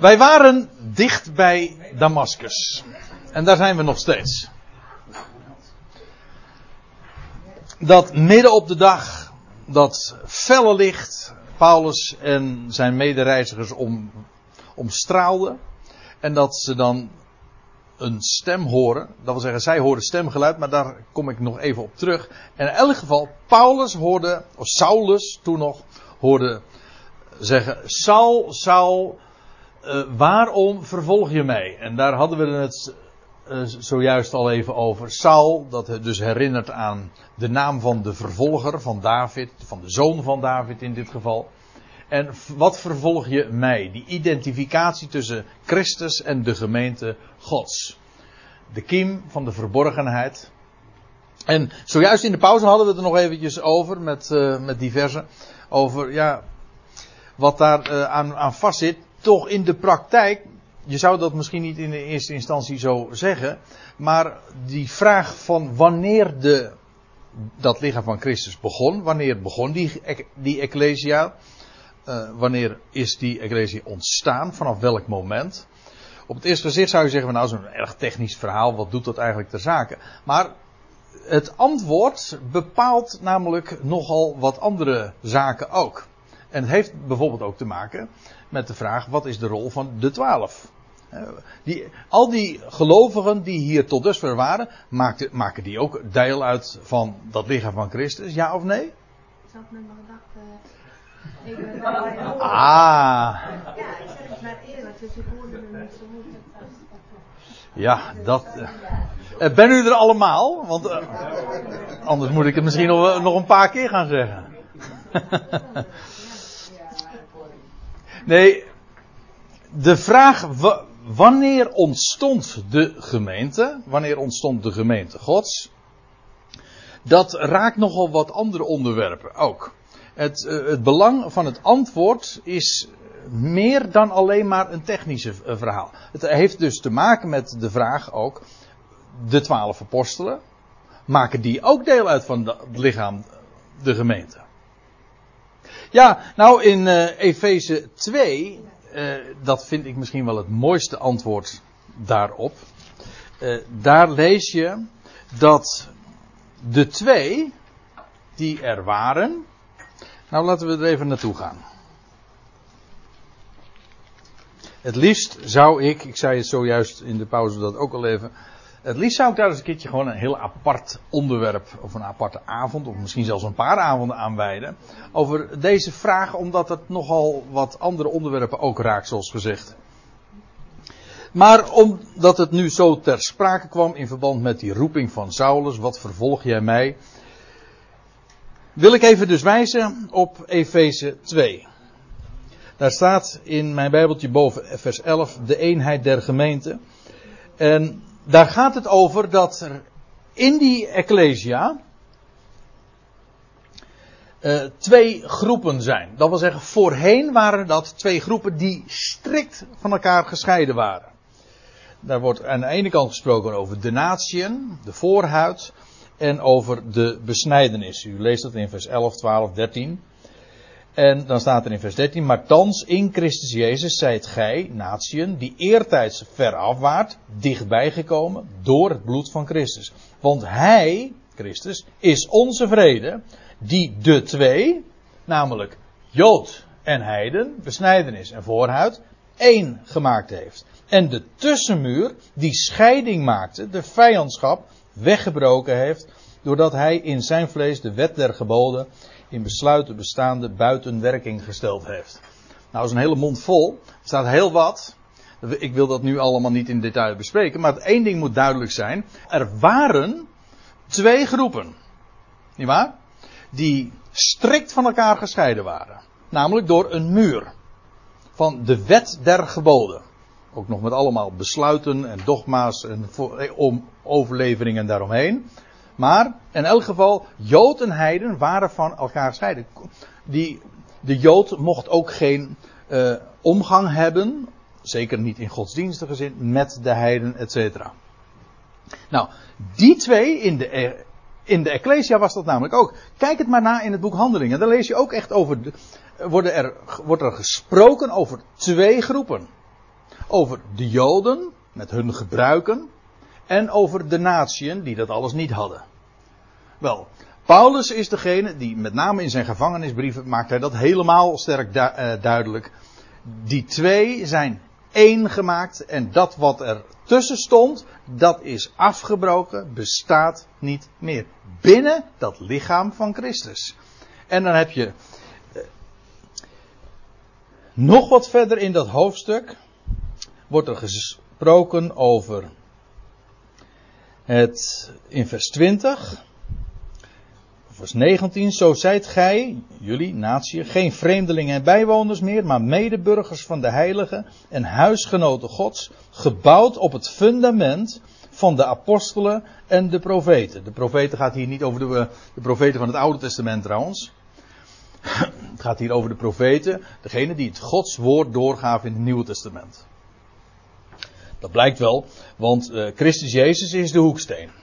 Wij waren dicht bij Damascus. En daar zijn we nog steeds. Dat midden op de dag, dat felle licht, Paulus en zijn medereizigers om, omstraalde. En dat ze dan een stem horen. Dat wil zeggen, zij horen stemgeluid, maar daar kom ik nog even op terug. En in elk geval, Paulus hoorde, of Saulus toen nog, hoorde zeggen: Saul, Saul, uh, waarom vervolg je mij? En daar hadden we het uh, zojuist al even over. Saul, dat dus herinnert aan de naam van de vervolger van David, van de zoon van David in dit geval. En wat vervolg je mij? Die identificatie tussen Christus en de gemeente Gods. De kiem van de verborgenheid. En zojuist in de pauze hadden we het er nog eventjes over met, uh, met diverse. Over ja, wat daar aan, aan vast zit. Toch in de praktijk. Je zou dat misschien niet in de eerste instantie zo zeggen. Maar die vraag van wanneer de, dat lichaam van Christus begon. Wanneer begon die, die Ecclesia? Uh, wanneer is die Ecclesia ontstaan? Vanaf welk moment? Op het eerste gezicht zou je zeggen, nou, zo'n erg technisch verhaal, wat doet dat eigenlijk ter zake? Maar het antwoord bepaalt namelijk nogal wat andere zaken ook. En het heeft bijvoorbeeld ook te maken met de vraag: wat is de rol van de twaalf? Die, al die gelovigen die hier tot dusver waren, maakten, maken die ook deel uit van dat lichaam van Christus, ja of nee? Ik zat met mijn gedachten. Ben Ah. Ja, ik zeg het maar eerlijk, dus ik hoorde hem niet zo goed. Ja, dat. Uh, ben u er allemaal? Want uh, anders moet ik het misschien nog, nog een paar keer gaan zeggen. nee, de vraag wanneer ontstond de gemeente? Wanneer ontstond de gemeente Gods? Dat raakt nogal wat andere onderwerpen ook. Het, uh, het belang van het antwoord is meer dan alleen maar een technische verhaal. Het heeft dus te maken met de vraag ook, de twaalf apostelen, maken die ook deel uit van het lichaam, de gemeente? Ja, nou in uh, Efeze 2, uh, dat vind ik misschien wel het mooiste antwoord daarop. Uh, daar lees je dat de twee die er waren. Nou, laten we er even naartoe gaan. Het liefst zou ik, ik zei het zojuist in de pauze dat ook al even. Het liefst zou ik daar eens een keertje gewoon een heel apart onderwerp, of een aparte avond, of misschien zelfs een paar avonden aanwijden. Over deze vraag, omdat het nogal wat andere onderwerpen ook raakt, zoals gezegd. Maar omdat het nu zo ter sprake kwam in verband met die roeping van Saulus, wat vervolg jij mij? Wil ik even dus wijzen op Efeze 2. Daar staat in mijn Bijbeltje boven vers 11 de eenheid der gemeente. En daar gaat het over dat er in die Ecclesia uh, twee groepen zijn. Dat wil zeggen, voorheen waren dat twee groepen die strikt van elkaar gescheiden waren. Daar wordt aan de ene kant gesproken over de natieën, de voorhuid, en over de besnijdenis. U leest dat in vers 11, 12, 13. En dan staat er in vers 13, maar thans in Christus Jezus zijt gij, natieën, die eertijds veraf waart, dichtbij gekomen door het bloed van Christus. Want hij, Christus, is onze vrede, die de twee, namelijk Jood en Heiden, besnijdenis en voorhuid, één gemaakt heeft. En de tussenmuur, die scheiding maakte, de vijandschap, weggebroken heeft, doordat hij in zijn vlees de wet der geboden in besluiten bestaande buiten werking gesteld heeft. Nou, is een hele mond vol. Er staat heel wat. Ik wil dat nu allemaal niet in detail bespreken, maar één ding moet duidelijk zijn. Er waren twee groepen. Niet waar? Die strikt van elkaar gescheiden waren. Namelijk door een muur. Van de wet der geboden. Ook nog met allemaal besluiten en dogma's en om overleveringen daaromheen. Maar in elk geval, Jood en Heiden waren van elkaar gescheiden. Die, de Jood mocht ook geen uh, omgang hebben, zeker niet in godsdienstige zin, met de Heiden, etc. Nou, die twee in de, In de Ecclesia was dat namelijk ook. Kijk het maar na in het boek Handelingen. Daar lees je ook echt over. De, worden er, wordt er gesproken over twee groepen: over de Joden met hun gebruiken. En over de natieën die dat alles niet hadden. Wel, Paulus is degene die met name in zijn gevangenisbrieven maakt hij dat helemaal sterk uh, duidelijk. Die twee zijn één gemaakt en dat wat er tussen stond, dat is afgebroken, bestaat niet meer. Binnen dat lichaam van Christus. En dan heb je uh, nog wat verder in dat hoofdstuk wordt er gesproken over het in vers 20 vers 19. Zo zijt gij, jullie, natie, geen vreemdelingen en bijwoners meer, maar medeburgers van de heiligen en huisgenoten gods, gebouwd op het fundament van de apostelen en de profeten. De profeten gaat hier niet over de, de profeten van het Oude Testament trouwens. Het gaat hier over de profeten, degene die het Gods woord doorgaven in het Nieuwe Testament. Dat blijkt wel, want uh, Christus Jezus is de hoeksteen.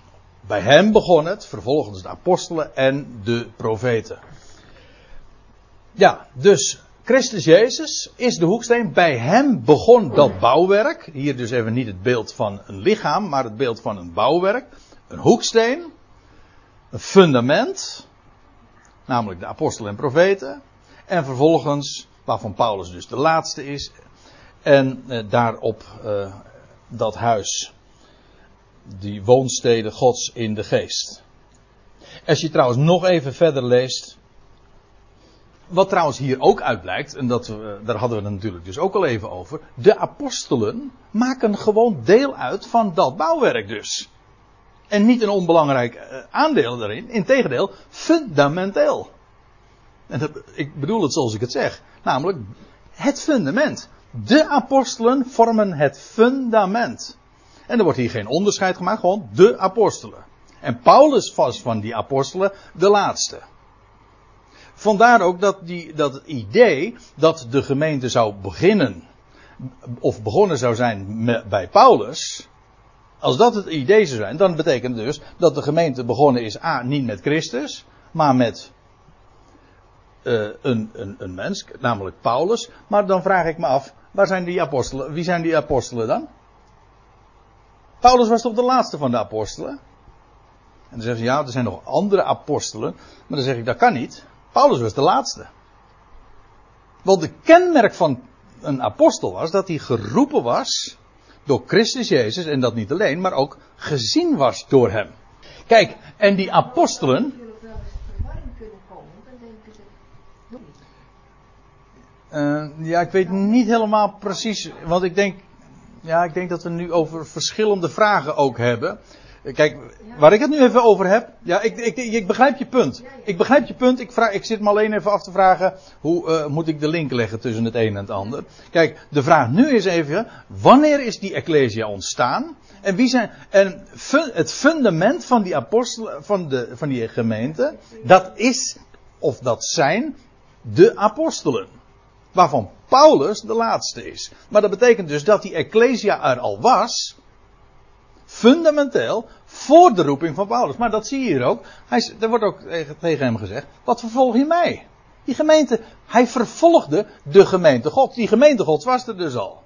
Bij hem begon het, vervolgens de apostelen en de profeten. Ja, dus Christus Jezus is de hoeksteen. Bij hem begon dat bouwwerk. Hier dus even niet het beeld van een lichaam, maar het beeld van een bouwwerk. Een hoeksteen. Een fundament. Namelijk de apostelen en profeten. En vervolgens, waarvan Paulus dus de laatste is. En eh, daarop eh, dat huis die woonsteden Gods in de geest. Als je trouwens nog even verder leest. Wat trouwens hier ook uitblijkt, en dat, daar hadden we het natuurlijk dus ook al even over. De apostelen maken gewoon deel uit van dat bouwwerk dus. En niet een onbelangrijk eh, aandeel daarin. Integendeel, fundamenteel. En dat, ik bedoel het zoals ik het zeg. Namelijk het fundament. De apostelen vormen het fundament. En er wordt hier geen onderscheid gemaakt, gewoon de apostelen. En Paulus was van die apostelen de laatste. Vandaar ook dat, die, dat het idee dat de gemeente zou beginnen, of begonnen zou zijn bij Paulus, als dat het idee zou zijn, dan betekent het dus dat de gemeente begonnen is, A, niet met Christus, maar met uh, een, een, een mens, namelijk Paulus. Maar dan vraag ik me af, waar zijn die apostelen, wie zijn die apostelen dan? Paulus was toch de laatste van de apostelen? En dan zeggen ze, ja, er zijn nog andere apostelen. Maar dan zeg ik, dat kan niet. Paulus was de laatste. Want de kenmerk van een apostel was dat hij geroepen was door Christus Jezus. En dat niet alleen, maar ook gezien was door hem. Kijk, en die apostelen. Uh, ja, ik weet niet helemaal precies, want ik denk, ja, ik denk dat we nu over verschillende vragen ook hebben. Kijk, waar ik het nu even over heb. Ja, ik, ik, ik begrijp je punt. Ik begrijp je punt. Ik, vraag, ik zit me alleen even af te vragen. Hoe uh, moet ik de link leggen tussen het een en het ander? Kijk, de vraag nu is even. Wanneer is die Ecclesia ontstaan? En wie zijn. En het fundament van die apostelen. Van, de, van die gemeente. Dat is. Of dat zijn. De apostelen. Waarvan Paulus de laatste is. Maar dat betekent dus dat die Ecclesia er al was. Fundamenteel. Voor de roeping van Paulus. Maar dat zie je hier ook. Hij, er wordt ook tegen hem gezegd. Wat vervolg je mij? Die gemeente. Hij vervolgde de gemeente God. Die gemeente God was er dus al.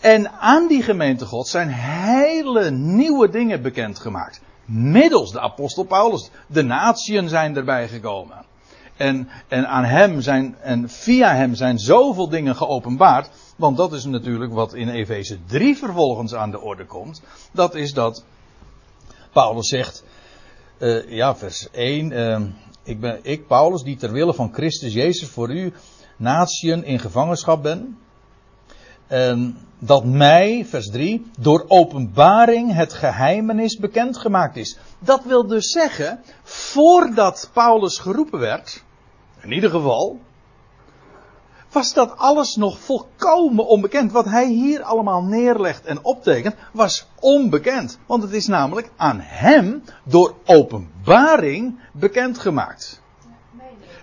En aan die gemeente God zijn hele nieuwe dingen bekendgemaakt. Middels de apostel Paulus. De natieën zijn erbij gekomen. En, en aan hem zijn, en via hem zijn zoveel dingen geopenbaard. Want dat is natuurlijk wat in Efeze 3 vervolgens aan de orde komt. Dat is dat Paulus zegt, uh, ja, vers 1. Uh, ik ben, ik, Paulus, die ter wille van Christus Jezus voor u, natieën in gevangenschap ben. En dat mij, vers 3, door openbaring het geheimenis bekendgemaakt is. Dat wil dus zeggen, voordat Paulus geroepen werd, in ieder geval, was dat alles nog volkomen onbekend. Wat hij hier allemaal neerlegt en optekent, was onbekend. Want het is namelijk aan hem door openbaring bekendgemaakt.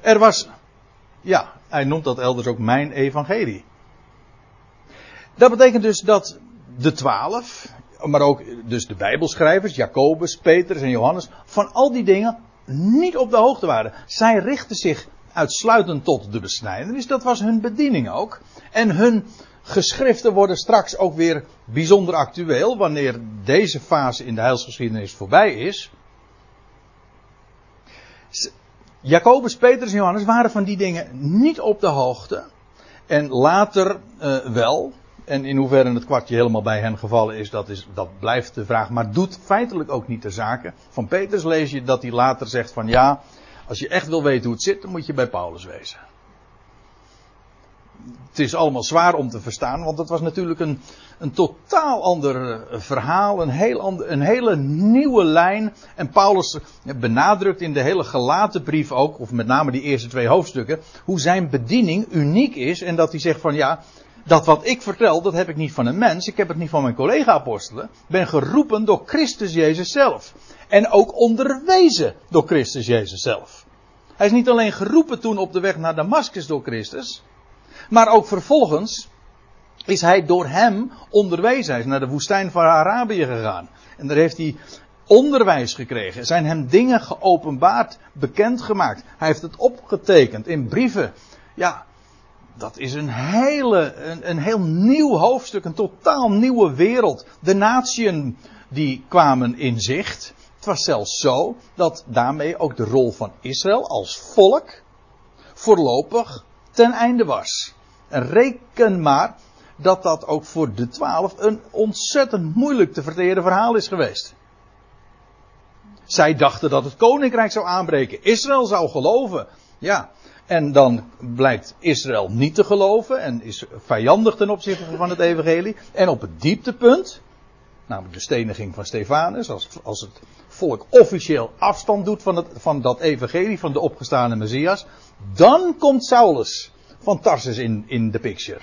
Er was, ja, hij noemt dat elders ook mijn evangelie. Dat betekent dus dat de twaalf, maar ook dus de Bijbelschrijvers, Jacobus, Petrus en Johannes, van al die dingen niet op de hoogte waren. Zij richtten zich uitsluitend tot de besnijdenis, dat was hun bediening ook. En hun geschriften worden straks ook weer bijzonder actueel wanneer deze fase in de heilsgeschiedenis voorbij is. Jacobus, Petrus en Johannes waren van die dingen niet op de hoogte. En later uh, wel. En in hoeverre het kwartje helemaal bij hen gevallen is dat, is, dat blijft de vraag. Maar doet feitelijk ook niet de zaken. Van Petrus lees je dat hij later zegt van ja, als je echt wil weten hoe het zit, dan moet je bij Paulus wezen het is allemaal zwaar om te verstaan, want het was natuurlijk een, een totaal ander eh, verhaal, een, heel een hele nieuwe lijn. En Paulus benadrukt in de hele gelaten brief ook, of met name die eerste twee hoofdstukken, hoe zijn bediening uniek is. En dat hij zegt van ja, dat wat ik vertel, dat heb ik niet van een mens, ik heb het niet van mijn collega-apostelen. Ben geroepen door Christus Jezus zelf. En ook onderwezen door Christus Jezus zelf. Hij is niet alleen geroepen toen op de weg naar Damascus door Christus. Maar ook vervolgens is hij door hem onderwezen. Hij is naar de woestijn van Arabië gegaan. En daar heeft hij onderwijs gekregen. Zijn hem dingen geopenbaard, bekendgemaakt. Hij heeft het opgetekend in brieven. Ja, dat is een, hele, een, een heel nieuw hoofdstuk, een totaal nieuwe wereld. De natieën die kwamen in zicht. Het was zelfs zo dat daarmee ook de rol van Israël als volk voorlopig ten einde was. En reken maar dat dat ook voor de twaalf een ontzettend moeilijk te verteren verhaal is geweest. Zij dachten dat het koninkrijk zou aanbreken. Israël zou geloven. Ja. En dan blijkt Israël niet te geloven en is vijandig ten opzichte van het evangelie. En op het dieptepunt, namelijk de steniging van Stefanus, als, als het volk officieel afstand doet van, het, van dat evangelie van de opgestane Messias, dan komt Saulus van Tarsus in, in de picture.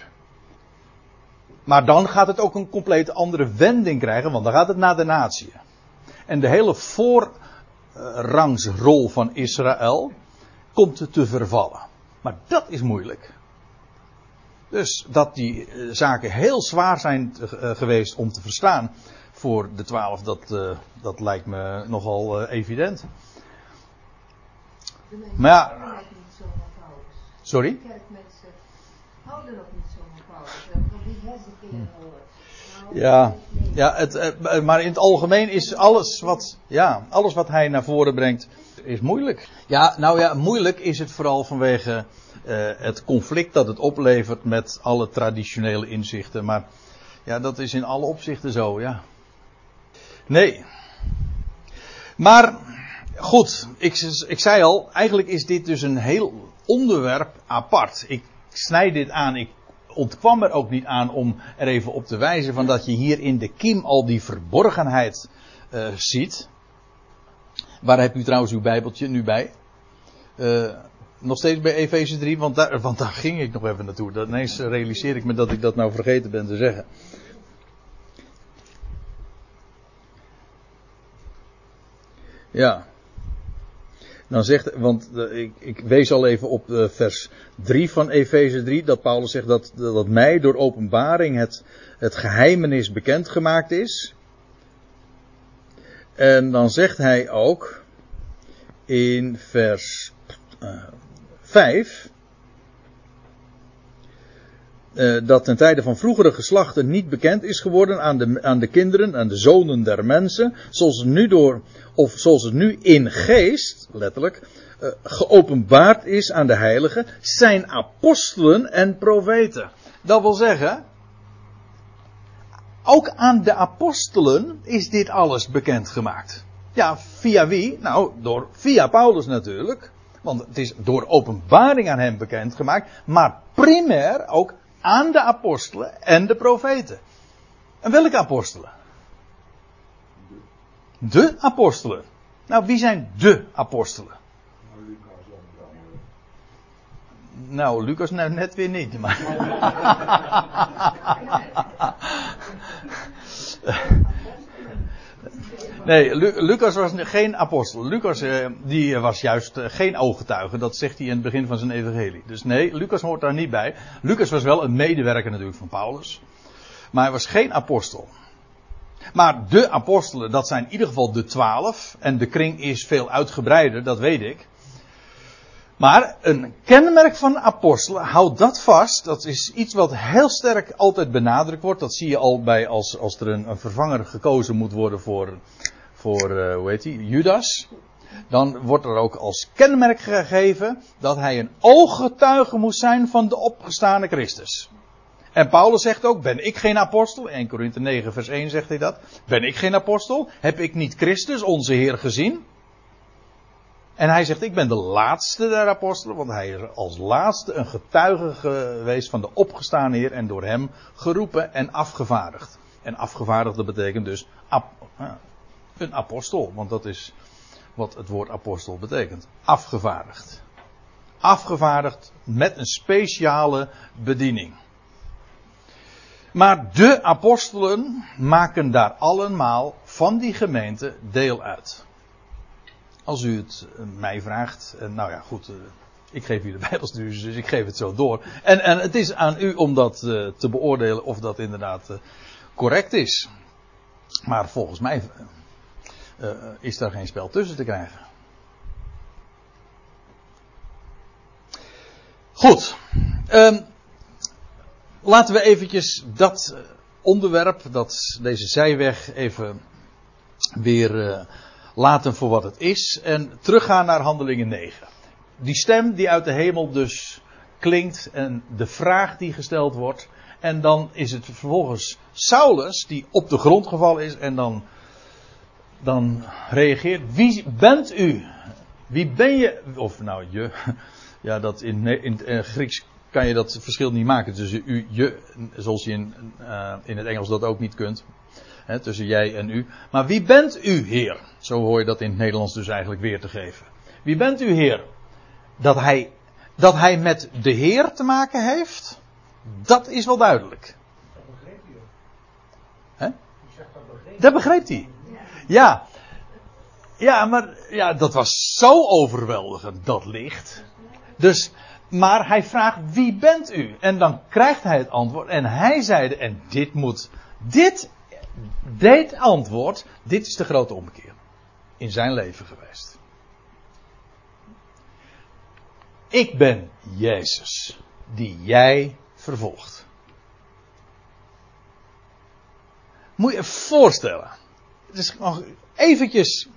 Maar dan gaat het ook een compleet andere wending krijgen, want dan gaat het naar de natie. En de hele voorrangsrol van Israël komt te vervallen. Maar dat is moeilijk. Dus dat die eh, zaken heel zwaar zijn eh, geweest om te verstaan voor de twaalf, dat, uh, dat lijkt me nogal evident. Maar ja. Sorry? houden nog niet zo van Paulus. Keren gehoord. Nou, ja, ja het, eh, maar in het algemeen is alles wat, ja, alles wat hij naar voren brengt, is moeilijk. Ja, nou ja, moeilijk is het vooral vanwege uh, het conflict dat het oplevert met alle traditionele inzichten. Maar ja, dat is in alle opzichten zo, ja. Nee. Maar, goed, ik, ik zei al, eigenlijk is dit dus een heel onderwerp apart. Ik snij dit aan. Ik ontkwam er ook niet aan om er even op te wijzen van dat je hier in de kiem al die verborgenheid uh, ziet. Waar heb u trouwens uw Bijbeltje nu bij? Uh, nog steeds bij Efeze 3, want daar, want daar ging ik nog even naartoe. Dat, ineens realiseer ik me dat ik dat nou vergeten ben te zeggen. Ja. Dan zegt, want uh, ik, ik, wees al even op uh, vers 3 van Efeze 3, dat Paulus zegt dat, dat mij door openbaring het, het geheimenis bekendgemaakt is. En dan zegt hij ook in vers uh, 5 uh, dat ten tijde van vroegere geslachten niet bekend is geworden aan de, aan de kinderen, aan de zonen der mensen, zoals het nu door, of zoals het nu in geest, letterlijk, uh, geopenbaard is aan de heiligen, zijn apostelen en profeten. Dat wil zeggen, ook aan de apostelen is dit alles bekendgemaakt. Ja, via wie? Nou, door, via Paulus natuurlijk. Want het is door openbaring aan hem bekendgemaakt. Maar primair ook aan de apostelen en de profeten. En welke apostelen? De apostelen. Nou, wie zijn de apostelen? Nou, Lucas nou net weer niet. Maar Nee, Lucas was geen apostel. Lucas eh, die was juist eh, geen ooggetuige. Dat zegt hij in het begin van zijn evangelie. Dus nee, Lucas hoort daar niet bij. Lucas was wel een medewerker natuurlijk van Paulus. Maar hij was geen apostel. Maar de apostelen, dat zijn in ieder geval de twaalf. En de kring is veel uitgebreider, dat weet ik. Maar een kenmerk van apostelen, houd dat vast. Dat is iets wat heel sterk altijd benadrukt wordt. Dat zie je al bij als, als er een vervanger gekozen moet worden voor, voor uh, hoe heet die, Judas. Dan wordt er ook als kenmerk gegeven dat hij een ooggetuige moest zijn van de opgestane Christus. En Paulus zegt ook, ben ik geen apostel? 1 Korinthe 9 vers 1 zegt hij dat. Ben ik geen apostel? Heb ik niet Christus, onze Heer, gezien? En hij zegt, ik ben de laatste der apostelen, want hij is als laatste een getuige geweest van de opgestane Heer en door hem geroepen en afgevaardigd. En afgevaardigd dat betekent dus ap, een apostel, want dat is wat het woord apostel betekent. Afgevaardigd. Afgevaardigd met een speciale bediening. Maar de apostelen maken daar allemaal van die gemeente deel uit. Als u het eh, mij vraagt, nou ja, goed, eh, ik geef u de Bijbelstudies, dus ik geef het zo door. En, en het is aan u om dat uh, te beoordelen of dat inderdaad correct is. Maar volgens mij uh, is daar geen spel tussen te krijgen. Goed. Um, laten we eventjes dat onderwerp, dat, deze zijweg, even weer laten voor wat het is en teruggaan naar handelingen 9. Die stem die uit de hemel dus klinkt en de vraag die gesteld wordt. En dan is het vervolgens Saulus die op de grond gevallen is en dan, dan reageert. Wie bent u? Wie ben je? Of nou je. Ja, dat in, in, in Grieks kan je dat verschil niet maken tussen u, je, zoals je in, uh, in het Engels dat ook niet kunt. Hè, tussen jij en u. Maar wie bent u, Heer? Zo hoor je dat in het Nederlands dus eigenlijk weer te geven. Wie bent u, Heer? Dat hij, dat hij met de Heer te maken heeft, dat is wel duidelijk. Dat begreep hij. Hè? Dat begreep hij. Ja. Ja, maar ja, dat was zo overweldigend, dat licht. Dus, maar hij vraagt, wie bent u? En dan krijgt hij het antwoord. En hij zeide, en dit moet, dit dit antwoord, dit is de grote omkeer in zijn leven geweest. Ik ben Jezus, die jij vervolgt. Moet je je voorstellen. Is nog eventjes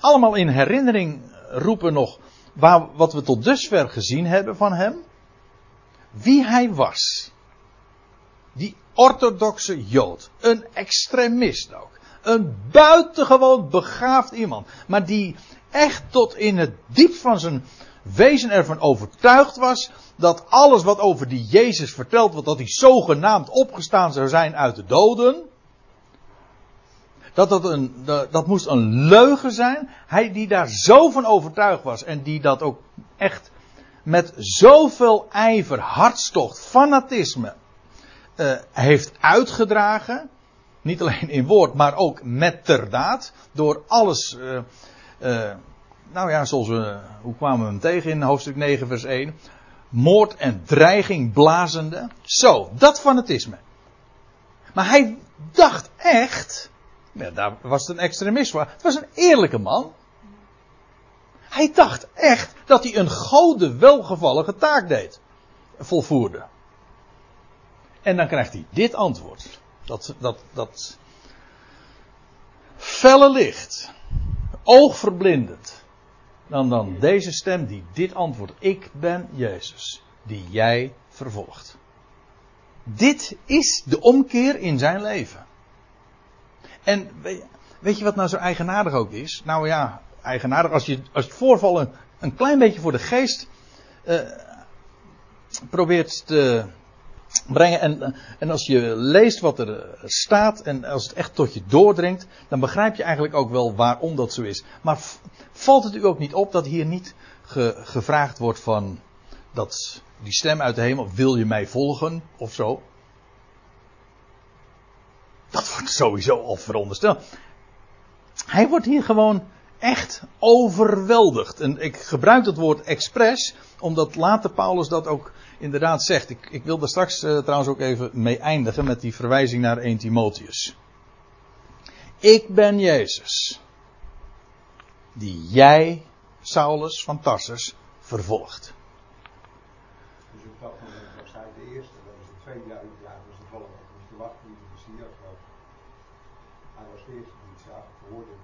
allemaal in herinnering roepen nog waar, wat we tot dusver gezien hebben van hem. Wie hij was. Die orthodoxe Jood. Een extremist ook. Een buitengewoon begaafd iemand. Maar die echt tot in het diep van zijn wezen ervan overtuigd was. Dat alles wat over die Jezus verteld wordt. Dat hij zogenaamd opgestaan zou zijn uit de doden. Dat, dat, een, dat, moest een leugen zijn. Hij die daar zo van overtuigd was. En die dat ook echt met zoveel ijver, hartstocht, fanatisme uh, heeft uitgedragen. Niet alleen in woord, maar ook met ter daad. Door alles. Uh, uh, nou ja, zoals we. Hoe kwamen we hem tegen in hoofdstuk 9, vers 1? Moord en dreiging blazende. Zo, dat fanatisme. Maar hij dacht echt. Ja, daar was het een extremist voor. Het was een eerlijke man. Hij dacht echt dat hij een gode welgevallige taak deed. Volvoerde. En dan krijgt hij dit antwoord. Dat, dat, dat felle licht. Oogverblindend. Dan dan deze stem die dit antwoord. Ik ben Jezus. Die jij vervolgt. Dit is de omkeer in zijn leven. En weet je wat nou zo eigenaardig ook is? Nou ja, eigenaardig als je, als het voorval een, klein beetje voor de geest uh, probeert te, brengen. En, en als je leest wat er eh, staat en als het echt tot je doordringt, dan begrijp je eigenlijk ook wel waarom dat zo is. Maar valt het u ook niet op dat hier niet ge, gevraagd wordt van dat die stem uit de hemel, wil je mij volgen of zo? Dat wordt sowieso al verondersteld. Hij wordt hier gewoon echt overweldigd. En ik gebruik het woord expres, omdat later Paulus dat ook inderdaad zegt. Ik, ik wil daar straks uh, trouwens ook even mee eindigen met die verwijzing naar 1 Timotheus. Ik ben Jezus. Die jij, Saulus van Tarsus, vervolgt. Dus op dat moment was hij de eerste, dat is het 2000 jaar, dus de volk moest wachten wie de Messias was. Hij was de eerste die het zag, hoorde.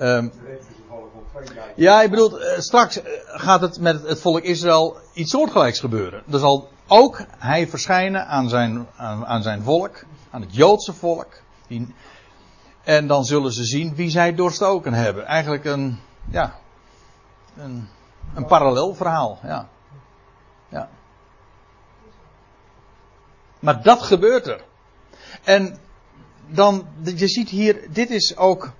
Ehm, Toen heeft hij zijn volk al 2000 ja, ik bedoel, eh, straks eh, gaat het met het volk Israël iets soortgelijks gebeuren. Er zal ook hij verschijnen aan zijn, aan, zijn volk, aan het Joodse volk. En dan zullen ze zien wie zij doorstoken hebben. Eigenlijk een, ja, een, een parallel verhaal, ja. ja. Maar dat gebeurt er. En dan, je ziet hier, dit is ook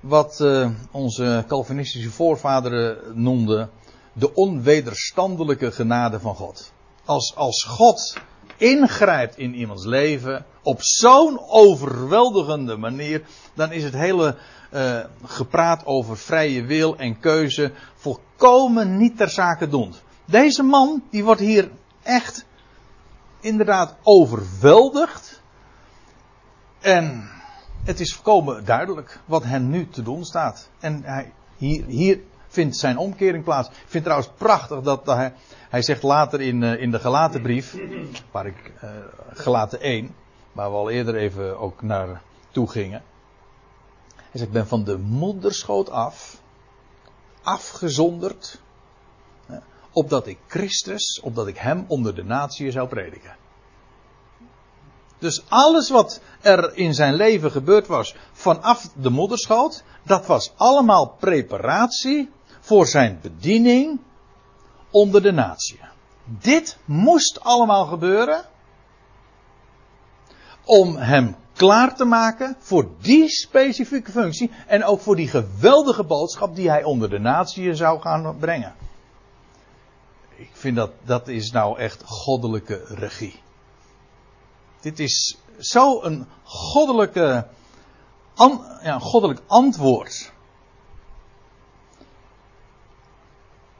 wat eh, onze Calvinistische voorvaderen noemden de onwederstandelijke genade van God. Als, als God ingrijpt in iemands leven op zo'n overweldigende manier, dan is het hele eh, gepraat over vrije wil en keuze volkomen niet ter zake doend. Deze man, die wordt hier echt inderdaad overweldigd. En het is volkomen duidelijk wat hen nu te doen staat. En hij, hier, hier vindt zijn omkering plaats. Ik vind het trouwens prachtig dat hij, hij zegt later in, eh, in de Galatenbrief, waar ik, eh Galaten 1, waar we al eerder even ook naar toe gingen. Hij zegt, ik ben van de moederschoot af, afgezonderd, opdat ik Christus, opdat ik hem onder de natie zou prediken. Dus alles wat er in zijn leven gebeurd was vanaf de moederschoot, dat was allemaal preparatie voor zijn bediening onder de natie. Dit moest allemaal gebeuren om hem klaar te maken voor die specifieke functie en ook voor die geweldige boodschap die hij onder de natie zou gaan brengen. Ik vind dat dat is nou echt goddelijke regie. Dit is zo een goddelijke, ja, goddelijk antwoord.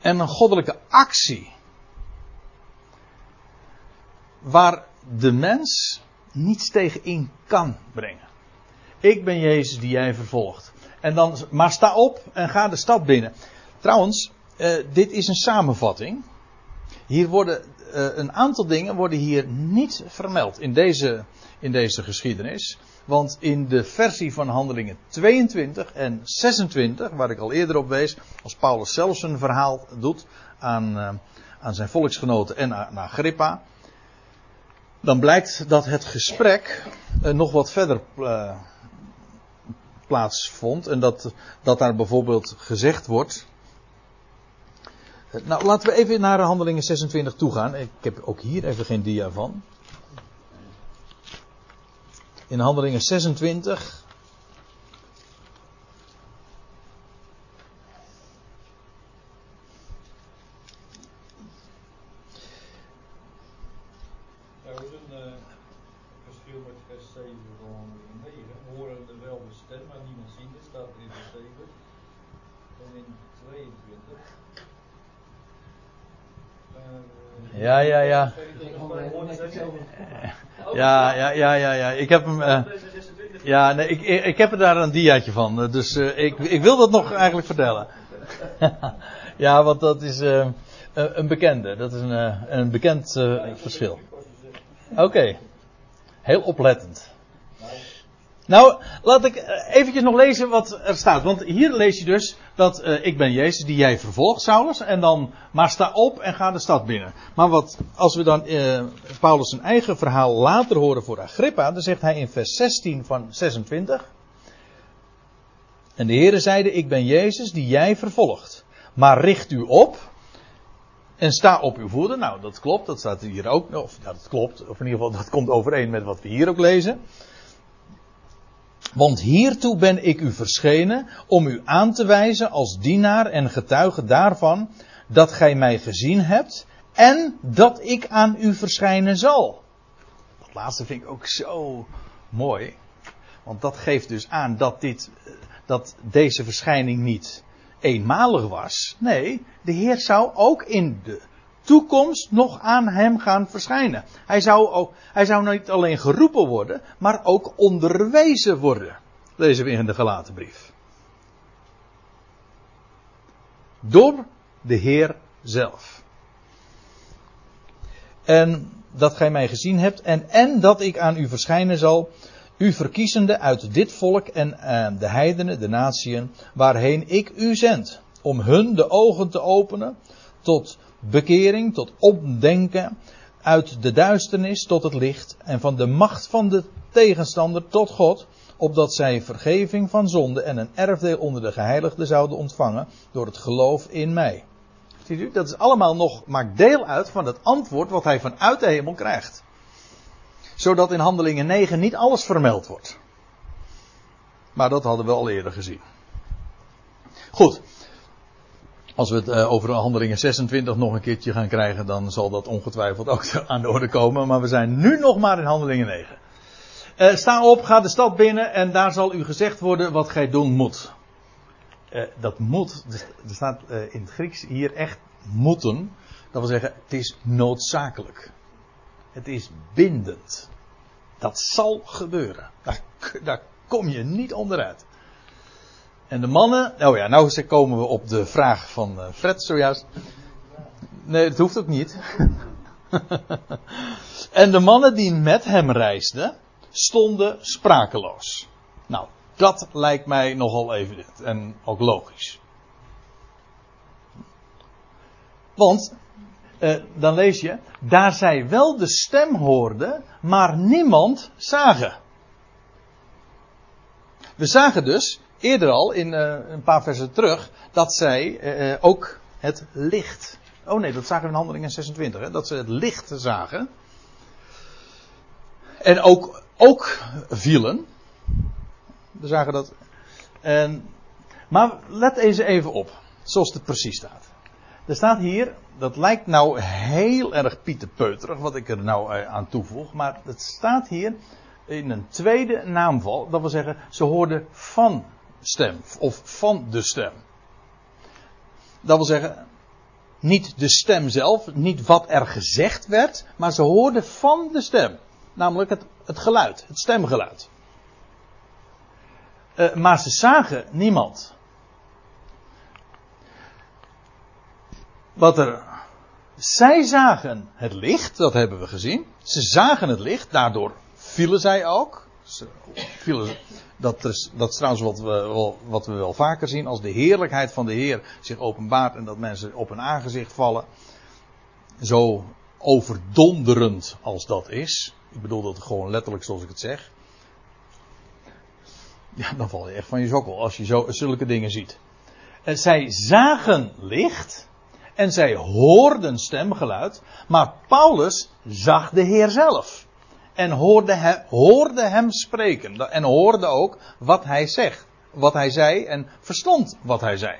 En een goddelijke actie. Waar de mens niets tegen in kan brengen. Ik ben Jezus die jij vervolgt. En dan, maar sta op en ga de stad binnen. Trouwens, eh, dit is een samenvatting. Hier worden uh, een aantal dingen worden hier niet vermeld in deze, in deze geschiedenis. Want in de versie van Handelingen 22 en 26, waar ik al eerder op wees, als Paulus zelf zijn verhaal doet aan, uh, aan zijn volksgenoten en aan Agrippa, dan blijkt dat het gesprek uh, nog wat verder plaatsvond. En dat, dat daar bijvoorbeeld gezegd wordt. Nou, laten we even naar handelingen 26 toe gaan. Ik heb ook hier even geen dia van. In handelingen 26. Er is een uh, verschil met vers 7 van handelingen 9. Horen er wel de stem, maar niemand zien het, staat er in vers 7. En in 22. Uh, Ja, ja, ja. Ja, ja, ja, ja, ja. Ik heb hem. Uh, ja, nee, ik, ik, heb er daar een diaatje van. Dus uh, ik, ik wil dat nog eigenlijk vertellen. ja, want dat is een bekende. Dat is een, een bekend verschil. Oké. Heel oplettend. Nou, laat ik eventjes nog lezen wat er staat. Want hier lees je dus dat uh, ik ben Jezus die jij vervolgt, Saulus. En dan, maar sta op en ga de stad binnen. Maar wat, als we dan uh, Paulus zijn eigen verhaal later horen voor Agrippa, dan zegt hij in vers 16 van 26. En de Heere zeide, ik ben Jezus die jij vervolgt. Maar richt u op en sta op uw voeten. Nou, dat klopt, dat staat hier ook. Of ja, dat klopt, of in ieder geval, dat komt overeen met wat we hier ook lezen. Want hiertoe ben ik u verschenen om u aan te wijzen als dienaar en getuige daarvan dat gij mij gezien hebt en dat ik aan u verschijnen zal. Dat laatste vind ik ook zo mooi. Want dat geeft dus aan dat, dit, dat deze verschijning niet eenmalig was. Nee, de Heer zou ook in de toekomst nog aan hem gaan verschijnen. Hij zou, ook, hij zou niet alleen geroepen worden, maar ook onderwezen worden. Lezen we in de gelaten brief. Door de Heer zelf. En dat gij mij gezien hebt en, en dat ik aan u verschijnen zal, u verkiezende uit dit volk en de heidenen, de natieën, waarheen ik u zend, om hun de ogen te openen tot bekering, tot opdenken, uit de duisternis tot het licht en van de macht van de tegenstander tot God, opdat zij vergeving van zonde en een erfdeel onder de geheiligden zouden ontvangen door het geloof in mij. Ziet u, dat is allemaal nog, maakt deel uit van het antwoord wat hij vanuit de hemel krijgt. Zodat in handelingen 9 niet alles vermeld wordt. Maar dat hadden we al eerder gezien. Goed. Als we het uh, over handelingen 26 nog een keertje gaan krijgen, dan zal dat ongetwijfeld ook aan de orde komen. Maar we zijn nu nog maar in handelingen 9. Uh, sta op, ga de stad binnen en daar zal u gezegd worden wat gij doen moet. Uh, dat moet, er staat in het Grieks hier echt moeten. Dat wil zeggen, het is noodzakelijk. Het is bindend. Dat zal gebeuren. Daar, daar kom je niet onderuit. En de mannen, oh ja, nou komen we op de vraag van uh, Fred zojuist. Nee, het hoeft ook niet. en de mannen die met hem reisden, stonden sprakeloos. Nou, dat lijkt mij nogal evident en ook logisch. Want, eh, dan lees je, daar zij wel de stem hoorden, maar niemand zagen. We zagen dus eerder al in uh, een paar versen terug dat zij uh, ook het licht. Oh nee, dat zagen we in Handelingen 26, hè, dat ze het licht zagen. En ook, ook vielen. We zagen dat. En, maar let eens even op, zoals het precies staat. Er staat hier, dat lijkt nou heel erg pieterpeuterig wat ik er nou aan toevoeg, maar het staat hier in een tweede naamval, dat wil zeggen, ze hoorden van stem, of van de stem. Dat wil zeggen, niet de stem zelf, niet wat er gezegd werd, maar ze hoorden van de stem. Namelijk het, het geluid, het stemgeluid. Uh, maar ze zagen niemand. Wat er. Zij zagen het licht, dat hebben we gezien. Ze zagen het licht, daardoor vielen zij ook. Dat, is, dat trouwens wat we, wat we wel vaker zien. Als de heerlijkheid van de Heer zich openbaart en dat mensen op hun aangezicht vallen. Zo overdonderend als dat is. Ik bedoel dat gewoon letterlijk zoals ik het zeg. Ja, dan val je echt van je sokkel als je zo, zulke dingen ziet. En zij zagen licht en zij hoorden stemgeluid, maar Paulus zag de Heer zelf. En hoorde hem, hoorde hem spreken. En hoorde ook wat hij zegt. Wat hij zei en verstond wat hij zei.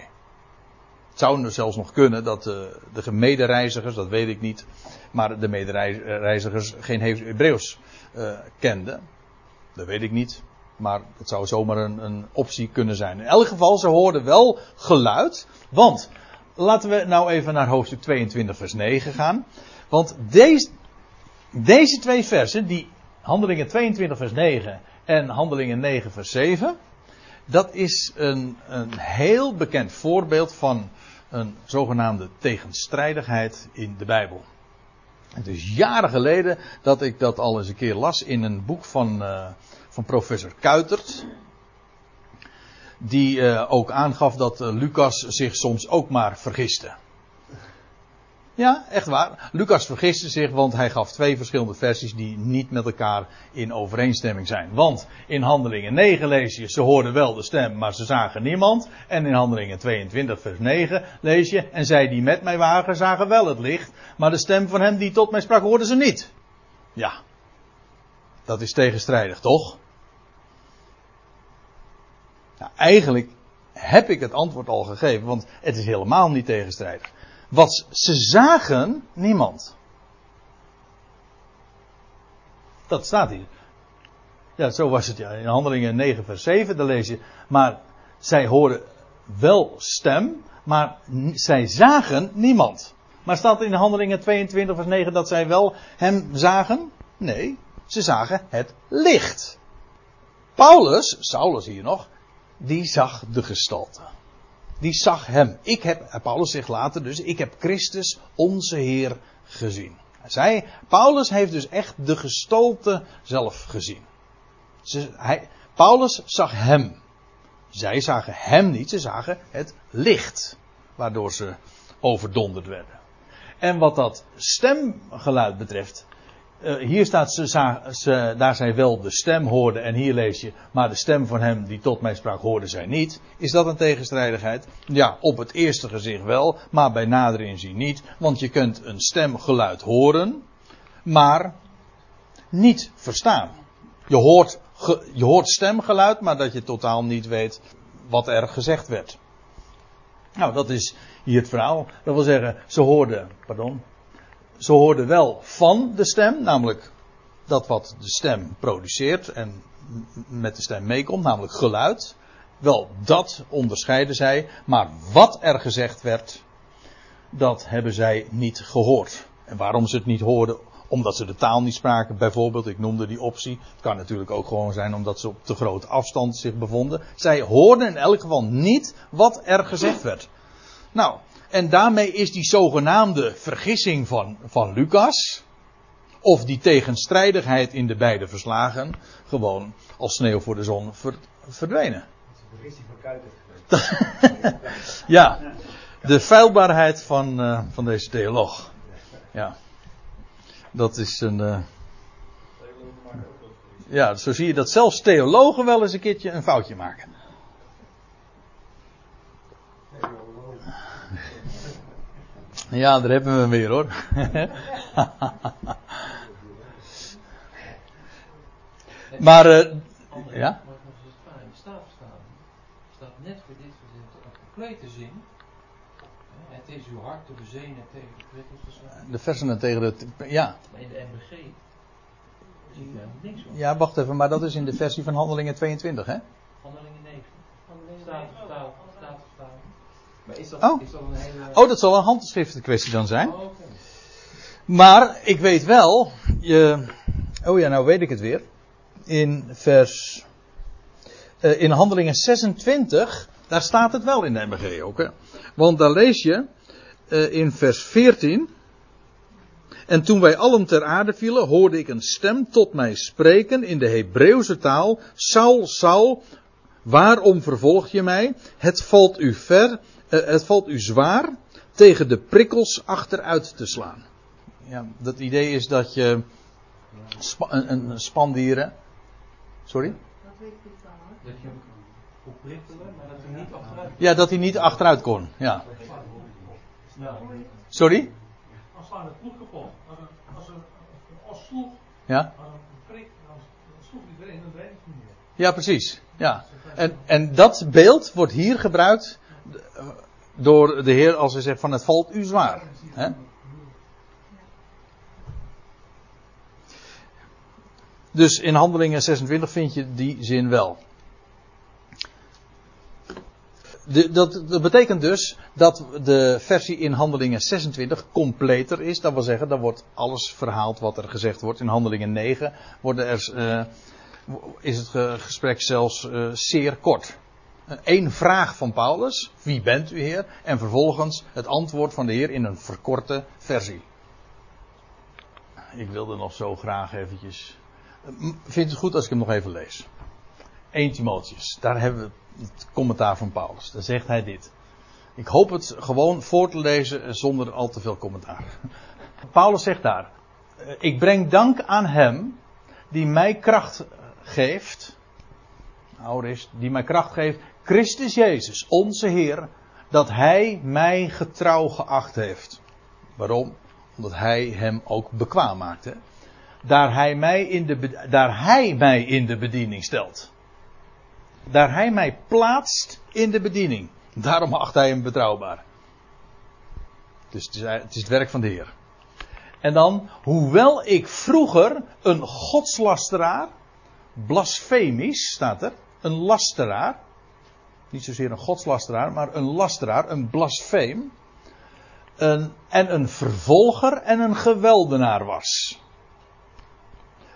Het zou zelfs nog kunnen dat de, de medereizigers, dat weet ik niet, maar de medereizigers geen Hebreeuws uh, kenden. Dat weet ik niet. Maar het zou zomaar een, een, optie kunnen zijn. In elk geval, ze hoorden wel geluid. Want, laten we nou even naar hoofdstuk 22 vers 9 gaan. Want deze, deze twee versen, die Handelingen 22 vers 9 en Handelingen 9 vers 7, dat is een, een heel bekend voorbeeld van een zogenaamde tegenstrijdigheid in de Bijbel. Het is jaren geleden dat ik dat al eens een keer las in een boek van, uh, van professor Kuitert. Die uh, ook aangaf dat uh, Lucas zich soms ook maar vergiste. Ja, echt waar. Lucas vergiste zich, want hij gaf twee verschillende versies die niet met elkaar in overeenstemming zijn. Want in Handelingen 9 lees je, ze hoorden wel de stem, maar ze zagen niemand. En in Handelingen 22 vers 9 lees je, en zij die met mij waren, zagen wel het licht. Maar de stem van hem die tot mij sprak, hoorden ze niet. Ja, dat is tegenstrijdig, toch? Nou, eigenlijk heb ik het antwoord al gegeven, want het is helemaal niet tegenstrijdig. Wat ze zagen, niemand. Dat staat hier. Ja, zo was het ja. In Handelingen 9 vers 7, daar lees je. Maar zij hoorden wel stem, maar zij zagen niemand. Maar staat in Handelingen 22 vers 9 dat zij wel hem zagen? Nee, ze zagen het licht. Paulus, Saulus hier nog, die zag de gestalte. Die zag hem. Ik heb, Paulus zegt later dus, ik heb Christus onze Heer gezien. Zij, Paulus heeft dus echt de gestalte zelf gezien. Ze, hij, Paulus zag hem. Zij zagen hem niet, ze zagen het licht. Waardoor ze overdonderd werden. En wat dat stemgeluid betreft. Uh, hier staat ze, ze, daar zij wel de stem hoorden en hier lees je, maar de stem van hem die tot mij sprak hoorde zij niet. Is dat een tegenstrijdigheid? Ja, op het eerste gezicht wel, maar bij nader inzien niet. Want je kunt een stemgeluid horen, maar niet verstaan. Je hoort, je hoort stemgeluid, maar dat je totaal niet weet wat er gezegd werd. Nou, dat is hier het verhaal. Dat wil zeggen, ze hoorden, pardon, ze hoorden wel van de stem, namelijk dat wat de stem produceert en met de stem meekomt, namelijk geluid. Wel, dat onderscheiden zij, maar wat er gezegd werd, dat hebben zij niet gehoord. En waarom ze het niet hoorden, omdat ze de taal niet spraken, bijvoorbeeld, ik noemde die optie. Het kan natuurlijk ook gewoon zijn omdat ze op te grote afstand zich bevonden. Zij hoorden in elk geval niet wat er gezegd werd. Nou, en daarmee is die zogenaamde vergissing van, van Lucas, of die tegenstrijdigheid in de beide verslagen, gewoon als sneeuw voor de zon ver, verdwenen. Ja, de feilbaarheid van, uh, van deze theoloog. Ja, dat is een. Uh, ja, zo zie je dat zelfs theologen wel eens een keertje een foutje maken. Ja, daar hebben we hem weer hoor. maar, uh, ja? staat staat net voor dit gedeelte een complete zin. Het is uw hart te bezenen tegen de prikkels. De versen tegen de. Ja. Maar in de MBG zie ik helemaal niks van. Ja, wacht even, maar dat is in de versie van Handelingen 22, hè? Handelingen 9. Staat vertaald, staat vertaald. Maar is dat, Oh. is dat een hele. Oh, dat zal een handschriften kwestie dan zijn. Oh. Maar ik weet wel, je, oh ja, nou weet ik het weer. In vers, eh, in Handelingen 26, daar staat het wel in de MBG ook. Hè? Want daar lees je eh, in vers 14. En toen wij allen ter aarde vielen, hoorde ik een stem tot mij spreken in de Hebreeuwse taal. Saul, Saul, waarom vervolg je mij? Het valt u ver, het valt u zwaar tegen de prikkels achteruit te slaan. Ja, dat idee is dat je spa, een, een spandieren. Sorry? Dat weet ik niet van hoor. Dat je hem kon prikkelen, maar dat hij niet achteruit Ja, dat hij niet achteruit kon. Ja. Sorry? Dan slaan het ploeg kapot. Als een, als een, een os sloeg Ja? aan een prik, dan sloeg hij erin en dan deed het niet meer. Ja, precies. Ja. En, en dat beeld wordt hier gebruikt eh, door de Heer als hij zegt van het valt u zwaar. Hè? Dus in Handelingen 26 vind je die zin wel. Dat, dat betekent dus dat de versie in Handelingen 26 completer is. Dat wil zeggen, daar wordt alles verhaald wat er gezegd wordt. In Handelingen 9 worden er, eh, is het ge- gesprek zelfs eh, zeer kort. Eén vraag van Paulus, wie bent u Heer? En vervolgens het antwoord van de Heer in een verkorte versie. Ik wilde nog zo graag eventjes. Vindt het goed als ik hem nog even lees? 1 Timotheus, daar hebben we het commentaar van Paulus. Daar zegt hij dit. Ik hoop het gewoon voor te lezen zonder al te veel commentaar. Paulus zegt daar: eh, Ik breng dank aan hem die mij kracht geeft. Auris, die mij kracht geeft. Christus Jezus, onze Heer, dat hij mij getrouw geacht heeft. Waarom? Omdat hij hem ook bekwaam maakte. Daar hij mij in de, daar hij mij in de bediening stelt. Daar hij mij plaatst in de bediening. Daarom acht hij hem betrouwbaar. Dus het is, het is het werk van de Heer. En dan, hoewel ik vroeger een godslasteraar, blasfemisch staat er, een lasteraar, niet zozeer een godslasteraar, maar een lasteraar, een blasfeem, een, en een vervolger en een geweldenaar was.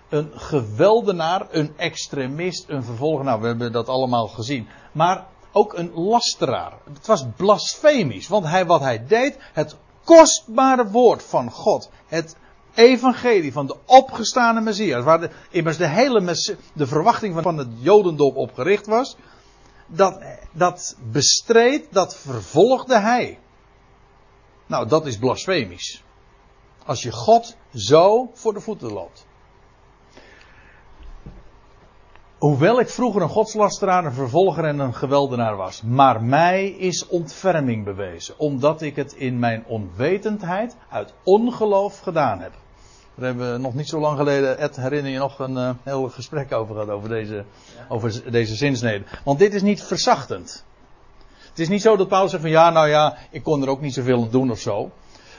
Een geweldenaar, een extremist, een vervolger. Nou, we hebben dat allemaal gezien. Maar ook een lasteraar. Het was blasfemisch, want hij, wat hij deed, het kostbare woord van God, het evangelie van de opgestane Messias, waar de, immers de hele de verwachting van, van het Jodendom op gericht was, dat, dat bestreed, dat vervolgde hij. Nou, dat is blasfemisch. Als je God zo voor de voeten loopt. Hoewel ik vroeger een godslasteraar, een vervolger en een geweldenaar was. Maar mij is ontferming bewezen. Omdat ik het in mijn onwetendheid uit ongeloof gedaan heb. Daar hebben we nog niet zo lang geleden, Ed, herinner je nog een eh, heel gesprek over gehad. Over deze, over deze zinsnede. Want dit is niet verzachtend. Het is niet zo dat Paulus zegt van ja, nou ja, ik kon er ook niet zoveel aan doen of zo.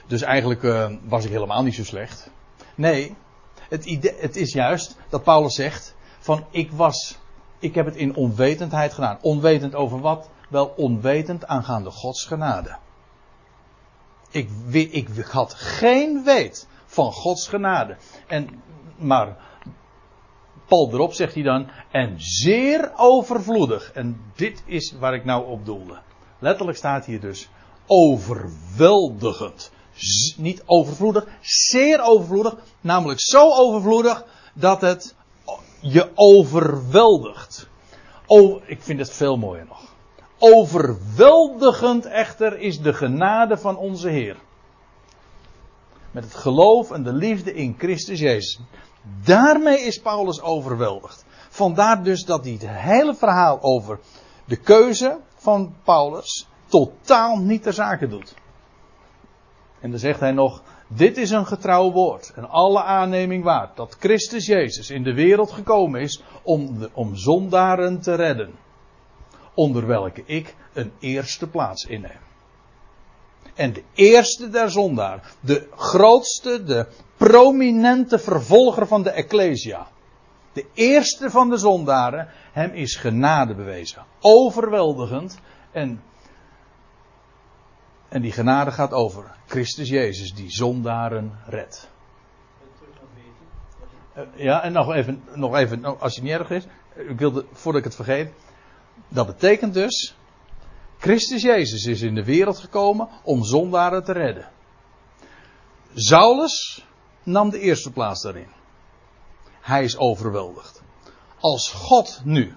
Dus eigenlijk eh, was ik helemaal niet zo slecht. Nee, het, idee, het is juist dat Paulus zegt van ik was, ik heb het in onwetendheid gedaan. Onwetend over wat? Wel onwetend aangaande Gods genade. Ik, wi- ik had geen weet van Gods genade. En, maar Paul erop zegt hij dan, en zeer overvloedig. En dit is waar ik nou op doelde. Letterlijk staat hier dus overweldigend. Niet overvloedig, zeer overvloedig. Namelijk zo overvloedig dat het je overweldigt. Ik vind het veel mooier nog. Overweldigend echter is de genade van onze Heer. Met het geloof en de liefde in Christus Jezus. Daarmee is Paulus overweldigd. Vandaar dus dat hij het hele verhaal over de keuze van Paulus totaal niet ter zake doet. En dan zegt hij nog, dit is een getrouw woord en alle aanneming waard dat Christus Jezus in de wereld gekomen is om, om zondaren te redden. Onder welke ik een eerste plaats inneem. En de eerste der zondaar, de grootste, de prominente vervolger van de Ecclesia. De eerste van de zondaren, hem is genade bewezen. Overweldigend. En, en die genade gaat over Christus Jezus, die zondaren redt. Eh, Ja, en nog even, nog even, nou, als het niet erg is, ik wilde, voordat ik het vergeet. Dat betekent dus, Christus Jezus is in de wereld gekomen om zondaren te redden. Saulus nam de eerste plaats daarin. Hij is overweldigd. Als God nu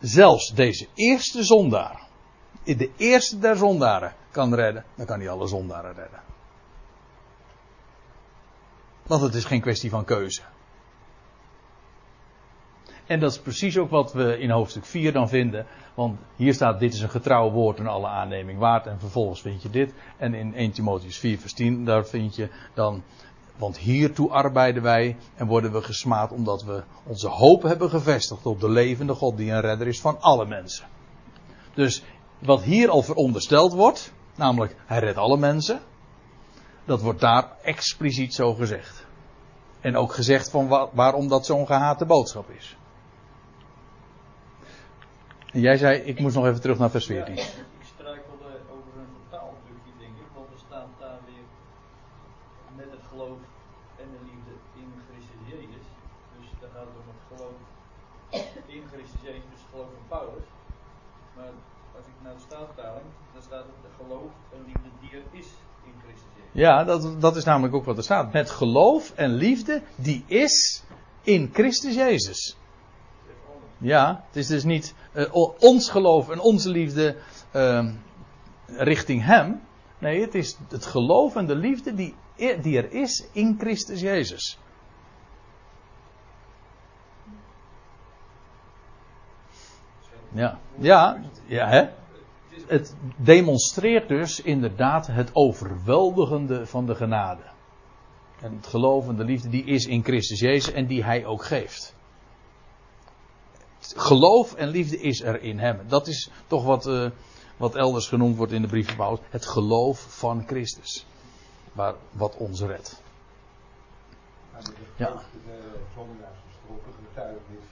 zelfs deze eerste zondaar, de eerste der zondaren, kan redden, dan kan hij alle zondaren redden. Want het is geen kwestie van keuze. En dat is precies ook wat we in hoofdstuk 4 dan vinden. Want hier staat: Dit is een getrouw woord en alle aanneming waard. En vervolgens vind je dit. En in 1 Timotheus 4, vers 10, daar vind je dan. Want hiertoe arbeiden wij en worden we gesmaad omdat we onze hoop hebben gevestigd op de levende God die een redder is van alle mensen. Dus wat hier al verondersteld wordt, namelijk hij redt alle mensen, dat wordt daar expliciet zo gezegd. En ook gezegd van wa- waarom dat zo'n gehate boodschap is. En jij zei, ik moest nog even terug naar vers 14. Ja, ik struikelde over een vertaaldrukje, denk ik, want er staat daar weer met het geloof en de liefde in Christus Jezus. Dus daar gaat het om het geloof in Christus Jezus, dus het geloof van Paulus. Maar als ik naar de staatvertaling, dan staat het de geloof en liefde die er is in Christus Jezus. Ja, dat, dat is namelijk ook wat er staat. Met geloof en liefde die is in Christus Jezus. Ja, het is dus niet eh, ons geloof en onze liefde eh, richting Hem. Nee, het is het geloof en de liefde die, die er is in Christus Jezus. Ja, ja, ja hè? Het demonstreert dus inderdaad het overweldigende van de genade. En het geloof en de liefde die is in Christus Jezus en die Hij ook geeft. Geloof en liefde is er in Hem. Dat is toch wat, eh, wat elders genoemd wordt in de brief van Paulus. Het geloof van Christus. Waar, wat ons redt. Ja. de zondaars gesproken getuigenis.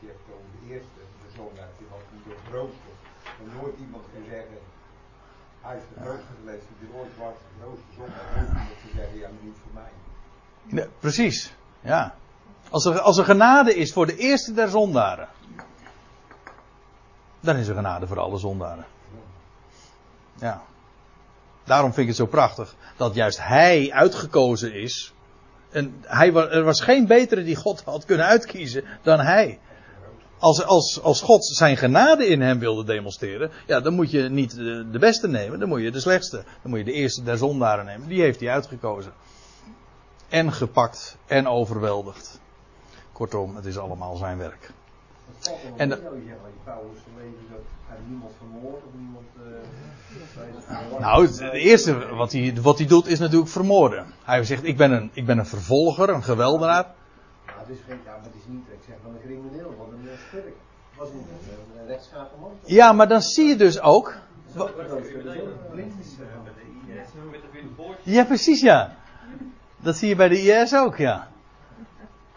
Die heeft over de eerste, de zondaar, die was niet de grootste. En nooit iemand kan zeggen Hij is de grootste geweest die ooit was, de grootste zondaar. Niet te zeggen, ja, maar niet voor mij. Ja, precies. Ja. Als er, als genade is voor de eerste der zondaren. Dan is er genade voor alle zondaren. Ja. Daarom vind ik het zo prachtig dat juist hij uitgekozen is. En hij, er was geen betere die God had kunnen uitkiezen dan hij. Als, als, als God zijn genade in hem wilde demonstreren, ja, dan moet je niet de, de beste nemen, dan moet je de slechtste. Dan moet je de eerste der zondaren nemen. Die heeft hij uitgekozen. En gepakt en overweldigd. Kortom, het is allemaal zijn werk. Er En dat hij niemand vermoord of niemand. eh, Nou, het, eerste wat hij, wat hij doet is natuurlijk vermoorden. Hij zegt, ik ben een, ik ben een vervolger, een geweldenaar. Ja, het is geen, ja, maar het is niet, ik zeg van een crimineel, want een eh, schurk. Was niet een, een rechtschapen man. Ja, maar dan zie je dus ook. Eh. Ja, precies ja. Dat zie je bij de IS ook, ja.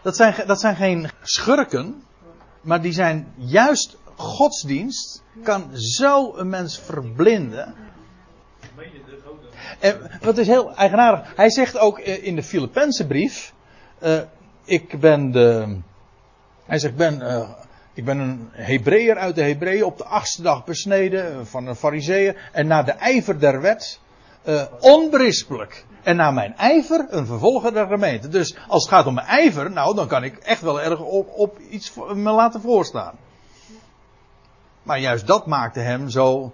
Dat zijn, dat zijn geen schurken, maar die zijn juist godsdienst kan zo een mens verblinden. En wat is heel eigenaardig, hij zegt ook eh, in de Filippense brief, eh, ik ben de, hij zegt, ben, eh, ik ben een Hebreeër uit de Hebreeën op de achtste dag besneden van een Farizeeër en naar de ijver der wet eh, onberispelijk. En naar mijn ijver een vervolger der gemeente. Dus als het gaat om mijn ijver, nou dan kan ik echt wel erg op, op iets me laten voorstaan. Maar juist dat maakte hem zo,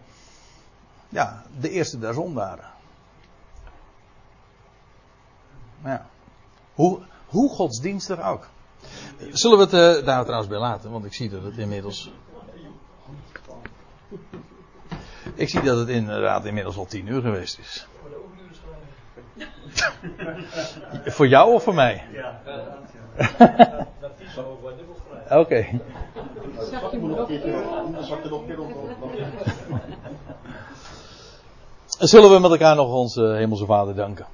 ja, de eerste der zondaren. Ja. Hoe, hoe godsdienstig ook. Zullen we het eh, daar trouwens bij laten? Want ik zie dat het inmiddels. Ik zie dat het inderdaad inmiddels al tien uur geweest is. voor jou of voor mij? Ja. Dat is ook wat dubbel Oké. Zullen we met elkaar nog onze Hemelse Vader danken?